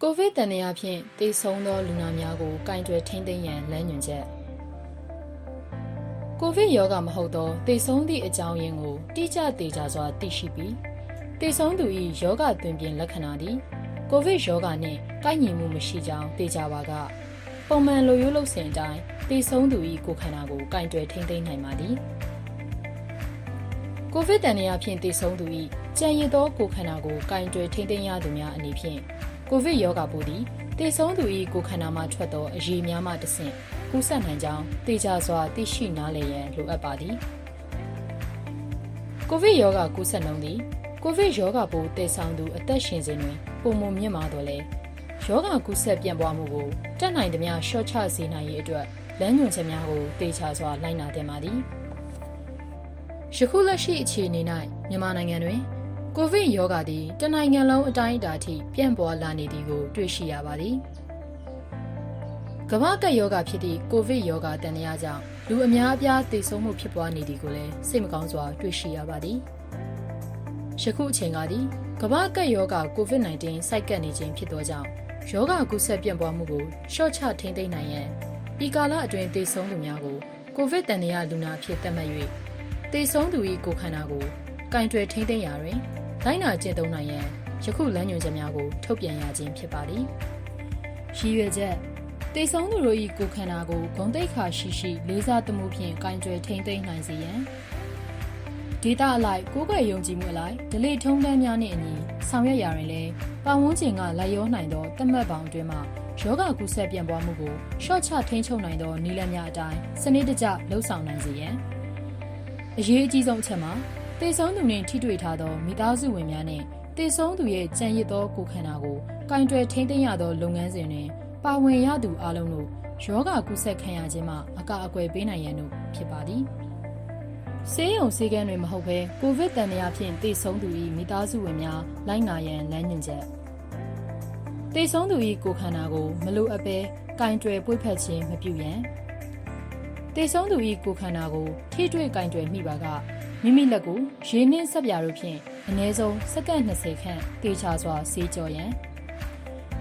ကိုဗစ်တန်ရာဖြင့်တေဆုံးသောလူနာများကိုကင်တွယ်ထိန်းသိမ်းရန်လမ်းညွှန်ချက်ကိုဗစ်ရောဂါမဟုတ်သောတေဆုံးသည့်အကြောင်းရင်းကိုတိကျသေချာစွာသိရှိပြီးတေဆုံးသူ၏ယောဂသွင်ပြင်လက္ခဏာသည်ကိုဗစ်ရောဂါနှင့်ကိုက်ညီမှုမရှိကြောင်းသိကြပါကပုံမှန်လိုရိုးလုပ်စဉ်အတိုင်းတေဆုံးသူ၏ကိုယ်ခန္ဓာကိုကင်တွယ်ထိန်းသိမ်းနိုင်ပါသည် ကိုဗစ်တန်ရာဖြင့်တေဆုံးသူ၏ကြံရည်သောကိုယ်ခန္ဓာကိုကင်တွယ်ထိန်းသိမ်းရသူများအနေဖြင့်ကိုဗစ်ရောဂါပိုးသည်တေဆုံးသူ၏ကိုယ်ခန္ဓာမှထွက်သောအရည်များမှတဆင့်ကူးစက်နိုင်ကြောင်းသိကြစွာသိရှိနားလည်ရန်လိုအပ်ပါသည်ကိုဗစ်ရောဂါကူးစက်နှုန်းသည်ကိုဗစ်ရောဂါပိုးတည်ဆောင်သူအသက်ရှင်စဉ်တွင်ပုံမမြင့်မာတော့လေရောဂါကူးစက်ပြန့်ပွားမှုကိုတက်နိုင်သမျှရှော့ချစေနိုင်ရေးအတွက်လမ်းညွှန်ချက်များကိုတေချာစွာလိုက်နာသင့်ပါသည် ယခုလက်ရှိအခြေအနေ၌မြန်မာနိုင်ငံတွင်ကိုဗစ်ရောဂါသည်တနိုင်ငံလုံးအတိုင်းအတာထိပြန့်ပွားလာနေသည်ကိုတွေ့ရှိရပါသည်ကမ္ဘာကပ်ရောဂါဖြစ်သည့်ကိုဗစ်ရောဂါတန်ရာကြောင့်လူအများအပြားသေဆုံးမှုဖြစ်ပွားနေသည်ကိုလည်းစိတ်မကောင်းစွာတွေ့ရှိရပါသည်ယခုအချိန်ကသည်ကမ္ဘာကပ်ရောဂါ COVID-19 စိုက်ကပ်နေခြင်းဖြစ်သောကြောင့်ယောဂကူးစက်ပြန့်ပွားမှုကိုရှော့ချထိန်းသိမ်းနိုင်ရန်ဤကာလအတွင်းသေဆုံးသူများကိုကိုဗစ်တန်ရာလူနာဖြစ်သတ်မှတ်၍ သေဆုံးသူ၏ကိုယ်ခန္ဓာကိုကင်တွယ်ထိန်းသိမ်းရာတွင်လိုက်နာကျင့်သုံးနိုင်ရန်ယခုလမ်းညွှန်ချက်များကိုထုတ်ပြန်ရခြင်းဖြစ်ပါသည်။ရည်ရွယ်ချက်တေဆုံးသူတို့၏ကိုယ်ခန္ဓာကိုဂုံတိတ်ခါရှိရှိလေးစားသမှုဖြင့်ကင်တွယ်ထိန်းသိမ်းနိုင်စေရန်ဒေတာအလိုက်ကိုယ်ွယ်ယုံကြည်မှုအလိုက်ဒလိထုံးတမ်းများနှင့်အညီဆောင်ရွက်ရာတွင်လည်းပတ်ဝန်းကျင်ကလိုက်ရောနိုင်သောတတ်မှတ်ပေါင်းအတွင်းမှာယောဂကုဆက်ပြန့်ပွားမှုကိုရှော့ချထိန်းချုပ်နိုင်သောနည်းလမ်းများအတိုင်းစနစ်တကျလှုပ်ဆောင်နိုင်စေရန် အရေးအကြီးဆုံးအချက်မှာတေဆုံးသူနှင့်ထိတွေ့ထားသောမိသားစုဝင်များနှင့်တေဆုံးသူရဲ့ကြံရစ်သောကိုယ်ခန္ဓာကိုကင်တွယ်ထိန်းသိမ်းရသောလုပ်ငန်းစဉ်တွင်ပါဝင်ရသူအလုံးတို့ယောဂကုဆက်ခံရခြင်းမှအကာအကွယ်ပေးနိုင်ရန်တို့ဖြစ်ပါသည်ဆေးရုံဆေးကန်းတွေမဟုတ်ဘဲကိုဗစ်တန်ရာဖြင့်တေဆုံးသူ၏မိသားစုဝင်များလိုက်နာရန်လမ်းညွှန်ချက်တေဆုံးသူ၏ကိုယ်ခန္ဓာကိုမလိုအပ်ဘဲကင်တွယ်ပွေ့ဖက်ခြင်းမပြုရန် တေဆုံးသူ၏ကိုယ်ခန္ဓာကိုထိတွေ့ကင်တွယ်မိပါကမိမိလက်ကိုရေနှင်းဆက်ပြာတို့ဖြင့်အနည်းဆုံးစက္ကန့်20ခန့်တေချာစွာဆေးကြောရန်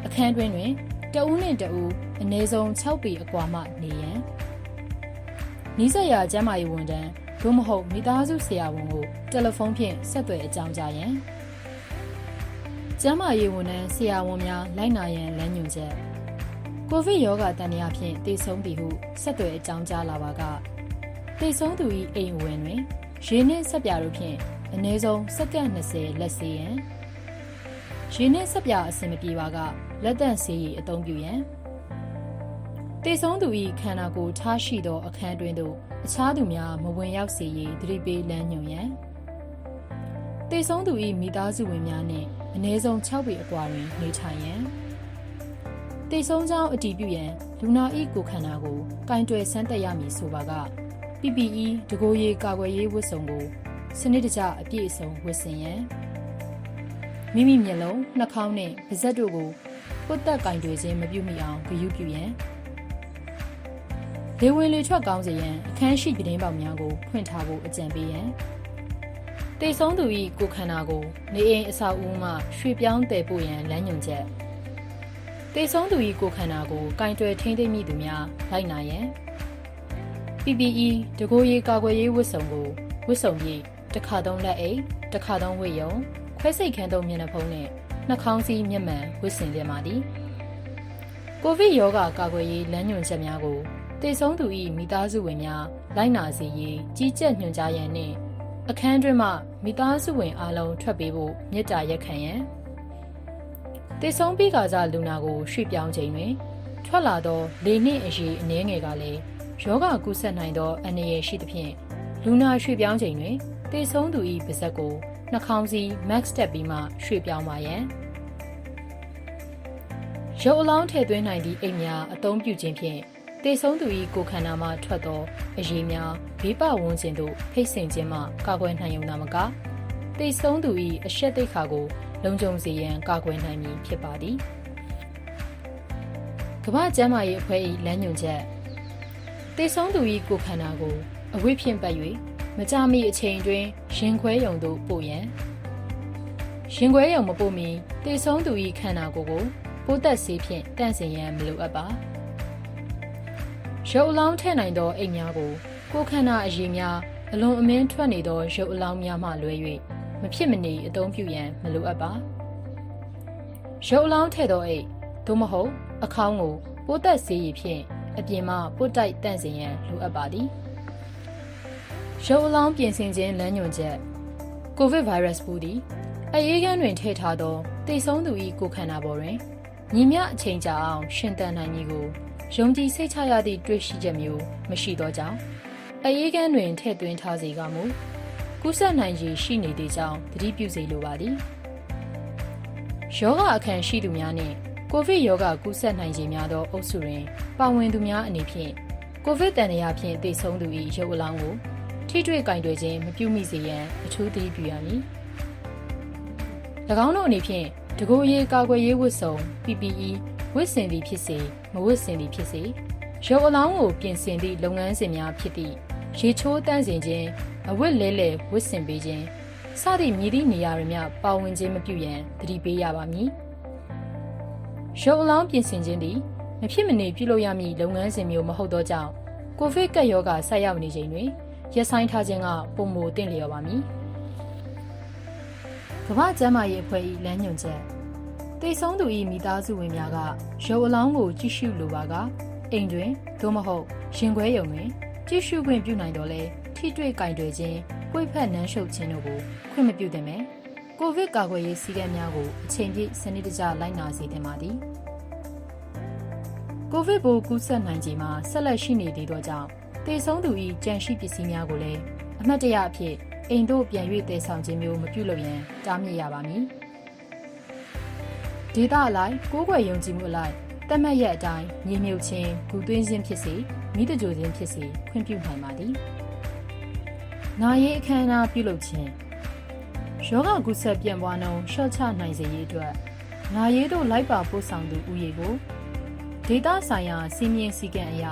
အခန်းတွင်တွင်တဦးနှင့်တဦးအနည်းဆုံး6ပေအကွာမှနေရန်နီးစပ်ရာကျန်းမာရေးဝန်ထမ်းသို့မဟုတ်မိသားစုဆရာဝန်ကိုတယ်လီဖုန်းဖြင့်ဆက်သွယ်အကြောင်းကြားရန်ကျန်းမာရေးဝန်ထမ်းဆရာဝန်များလိုက်နာရန်လမ်းညွှန်ချက် ကိုဗစ်ရောဂါတန်ရာဖြင့်တည်ဆုံးသည်ဟုဆက်သွယ်အကြောင်းကြားလာပါကတည်ဆုံးသူ၏အိမ်ဝင်တွင်ရေနှင့်ဆက်ပြာတို့ဖြင့်အနည်းဆုံးစက္ကန့်20လက်စေးရန်ရေနှင့်ဆက်ပြာအဆင်မပြေပါကလက်တန့်ဆေးရည်အသုံးပြုရန်တေဆုံးသူ၏ခန္ဓာကိုယ်ထားရှိသောအခန်းတွင်သို့အခြားသူများမဝင်ရောက်စေရေးသတိပေးလမ်းညွှန်ရန်တေဆုံးသူ၏မိသားစုဝင်များနှင့်အနည်းဆုံး6ပေအကွာတွင်နေထိုင်ရန် တေဆုံးကြောင်းအတည်ပြုရန်လူနာ၏ကိုယ်ခန္ဓာကိုကင်တွယ်ဆန်းသက်ရမည်ဆိုပါက PPE တကိုယ်ရေးကာကွယ်ရေးဝတ်စုံကိုစနစ်တကျအပြည့်အစုံဝတ်ဆင်ရန်မိမိမျက်လုံးနှာခေါင်းနှင့်ပါးစပ်တို့ကိုပုတ်သက်ကင်တွေခြင်းမပြုမိအောင်ဂရုပြုရန်လေဝင်လေထွက်ကောင်းစေရန်အခန်းရှိပတင်းပေါက်များကိုဖွင့်ထားဖို့အကြံပေးရန်တေဆုံးသူ၏ကိုခန္ဓာကိုနေအိမ်အဆောက်အဦမှရွှေ့ပြောင်းတည်ပို့ရန်လမ်းညွှန်ချက် တေဆုံးသူ၏ကိုခန္ဓာကိုကင်တွယ်ထိန်းသိမ်းမိသူများလိုက်နာရန် PPE တကိုယ်ရေးကာကွယ်ရေးဝတ်စုံကိုဝတ်စုံပြီးတစ်ခါသုံးလက်အိတ်တစ်ခါသုံးဝတ်ယုံခွဲစိတ်ခန်းသုံးမျက်နှာဖုံးနဲ့နှာခေါင်းစည်းမျက်မှန်ဝတ်ဆင်သင့်ပါသည်ကိုဗစ်ရောဂါကာကွယ်ရေးလမ်းညွှန်ချက်များကိုတည်ဆုံးသူ၏မိသားစုဝင်များလိုက်နာစေရေးကြီးကြပ်ညွှန်ကြားရန်နှင့်အခန်းတွင်မှမိသားစုဝင်အလုံးထွက်ပေးဖို့မြစ်တာရက်ခံရန် တည်ဆုံးပြီးကစားလူနာကိုရွှေ့ပြောင်းချိန်တွင်ထွက်လာသောလေနှင့်အရေးအနှဲငယ်ကလည်းယောဂကူးစက်နိုင်သောအန္တရာယ်ရှိသဖြင့်လူနာရွှေ့ပြောင်းချိန်တွင်တည်ဆုံးသူ၏ပါးစပ်ကိုနှာခေါင်းစည်း max တက်ပြီးမှရွှေ့ပြောင်းပါရန်ရုပ်အလောင်းထည့်သွင်းနိုင်သည့်အိမ်များအသုံးပြုခြင်းဖြင့်တေဆုံးသူ၏ကိုယ်ခန္ဓာမှထွက်သောအရေးများဘေးပဝန်းကျင်သို့ဖိတ်ဆင်ခြင်းမှကာကွယ်နိုင်ုံသာမကတေဆုံးသူ၏အရှက်သိက္ခာကို လုံခြုံစေရန်ကာကွယ်နိုင်မည်ဖြစ်ပါသည်ကမ္ဘာ့ကျန်းမာရေးအဖွဲ့၏လမ်းညွှန်ချက်တေဆုံးသူ၏ကိုယ်ခန္ဓာကိုအဝိဖြင့်ပတ်၍မကြမီအချိန်တွင်ရင်ခွဲယုံသို့ပို့ရန်ရင်ခွဲရုံမပို့မီတေဆုံးသူ၏ခန္ဓာကိုယ်ကိုပိုးသက်ဆေးဖြင့်တန့်စင်ရန်မလိုအပ်ပါရုပ်အလောင်းထည့်နိုင်သောအိမ်များကိုကိုယ်ခန္ဓာအရေးများအလွန်အမင်းထွက်နေသောရုပ်အလောင်းများမှလွဲ၍ မဖြစ်မနေအသုံးပြုရန်မလိုအပ်ပါရုပ်အလောင်းထည့်သောအိမ်သို့မဟုတ် အခေါင်းကိုပိုးသက်ဆေးရည်ဖြင့်အပြင်မှပို့တိုက်တန့်စင်ရန်လိုအပ်ပါသည်ရုပ်အလောင်းပြင်ဆင်ခြင်းလမ်းညွှန်ချက်ကိုဗစ်ဗိုင်းရပ်စ်ပိုးသည်အရေးကန်းတွင်ထည့်ထားသောတိတ်ဆုံးသူ၏ကိုယ်ခန္ဓာပေါ်တွင်ညီမျှအချိန်ကြာအောင်ရှင်သန်နိုင်ကြီးကိုယုံကြည်စိတ်ချရသည့်တွေ့ရှိချက်မျိုးမရှိသောကြောင့်အရေးကန်းတွင်ထည့်သွင်းထားစေကမူ ကူးစက်နိုင်ခြင်းရှိနေသည့်ကြောင့်သတိပြုစေလိုပါသည်ယောဂအခန့်ရှိသူများနှင့်ကိုဗစ်ရောဂါကူးစက်နိုင်ခြင်းများသောအုပ်စုတွင်ပါဝင်သူများအနေဖြင့်ကိုဗစ်တန်ရာဖြင့်သိဆုံးသူ၏ရုပ်အလောင်းကိုထိတွေ့ကင်တွယ်ခြင်းမပြုမိစေရန်အထူးသတိပြုရမည်၎င်းတို့အနေဖြင့်တကူရေးကာကွယ်ရေးဝတ်စုံ PPE ဝတ်ဆင်သည်ဖြစ်စေမဝတ်ဆင်သည်ဖြစ်စေရုပ်အလောင်းကိုပြင်ဆင်သည့်လုပ်ငန်းစဉ်များဖြစ်သည့်ရေချိုးတန့်စင်ခြင်း အဝတ်လဲလှယ်ဝတ်ဆင်ပေးခြင်းစသည့်မြည်သည့်နေရာတွေများပါဝင်ခြင်းမပြုရန်သတိပေးရပါမည်ရုပ်အလောင်းပြင်ဆင်ခြင်းသည်မဖြစ်မနေပြုလုပ်ရမည့်လုပ်ငန်းစဉ်မျိုးမဟုတ်သောကြောင့်ကိုဗစ်ကပ်ရောဂါဆက်ရောက်နေချိန်တွင်ရက်ဆိုင်ထားခြင်းကပုံမတင့်လျော်ပါမည်ကမ္ဘာ့ကျန်းမာရေးအဖွဲ့၏လမ်းညွှန်ချက်တိတ်ဆုံးသူ၏မိသားစုဝင်များကရုပ်အလောင်းကိုကြည့်ရှုလိုပါကအိမ်တွင်သို့မဟုတ်ရင်ခွဲရုံတွင်ကြည့်ရှုခွင့်ပြုနိုင်တော်လဲ ထိတွေ့ကင်တွယ်ခြင်းပွေဖက်နန်းရှုပ်ခြင်းတို့ကိုခွင့်မပြုသင့်ပဲကိုဗစ်ကာကွယ်ရေးစည်းကမ်းများကိုအချိန်ပြည့်စနစ်တကျလိုက်နာစေသင့်ပါသည်ကိုဗစ်ပိုးကူးစက်နိုင်ခြင်းမှာဆက်လက်ရှိနေသေးသောကြောင့်တေဆုံးသူ၏ကြံရှိပစ္စည်းများကိုလည်းအမှတ်တရအဖြစ်အိမ်တို့ပြန်၍တည်ဆောင်ခြင်းမျိုးမပြုလုပ်ရန်တားမြစ်ရပါမည်ဒေတာအလိုက်ကိုးကွယ်ယုံကြည်မှုအလိုက်တတ်မှတ်ရက်အတိုင်းမြေမြုပ်ခြင်းဂူသွင်းခြင်းဖြစ်စေမိတကြိုခြင်းဖြစ်စေခွင့်ပြုနိုင်ပါသည်။ နာရေးအခမ်းအနားပြုလုပ်ခြင်းယောဂကုဆက်ပြန့်ပွားနှုန်းရှော့ချနိုင်စေရေးအတွက်နာရေးတို့လိုက်ပါပို့ဆောင်သူဦးရေကိုဒေတာဆိုင်ရာစီမင်းစည်းကမ်းအရ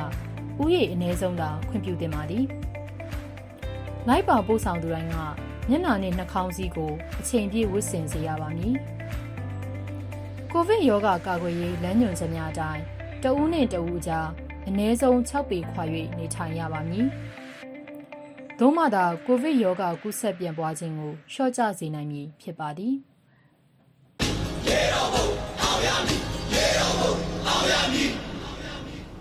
ဥယေအ ਨੇ ဆုံးသာခွင့်ပြုတင်ပါသည်။လိုက်ပါပို့ဆောင်သူတိုင်းကမျက်နှာနဲ့နှာခေါင်းစည်းကိုအချိန်ပြည့်ဝတ်ဆင်စေရပါမည်။ကိုဗစ်ရောဂါကာကွယ်ရေးလမ်းညွှန်ချက်များအတိုင်းတဦးနဲ့တဦးကြားအ ਨੇ ဆုံး6ပေခွာ၍နေထိုင်ရပါမည်။ သို့မှသာကိုဗစ်ရောဂါကူးစက်ပြန့်ပွားခြင်းကိုလျှော့ချစေနိုင်မည်ဖြစ်ပါသည်။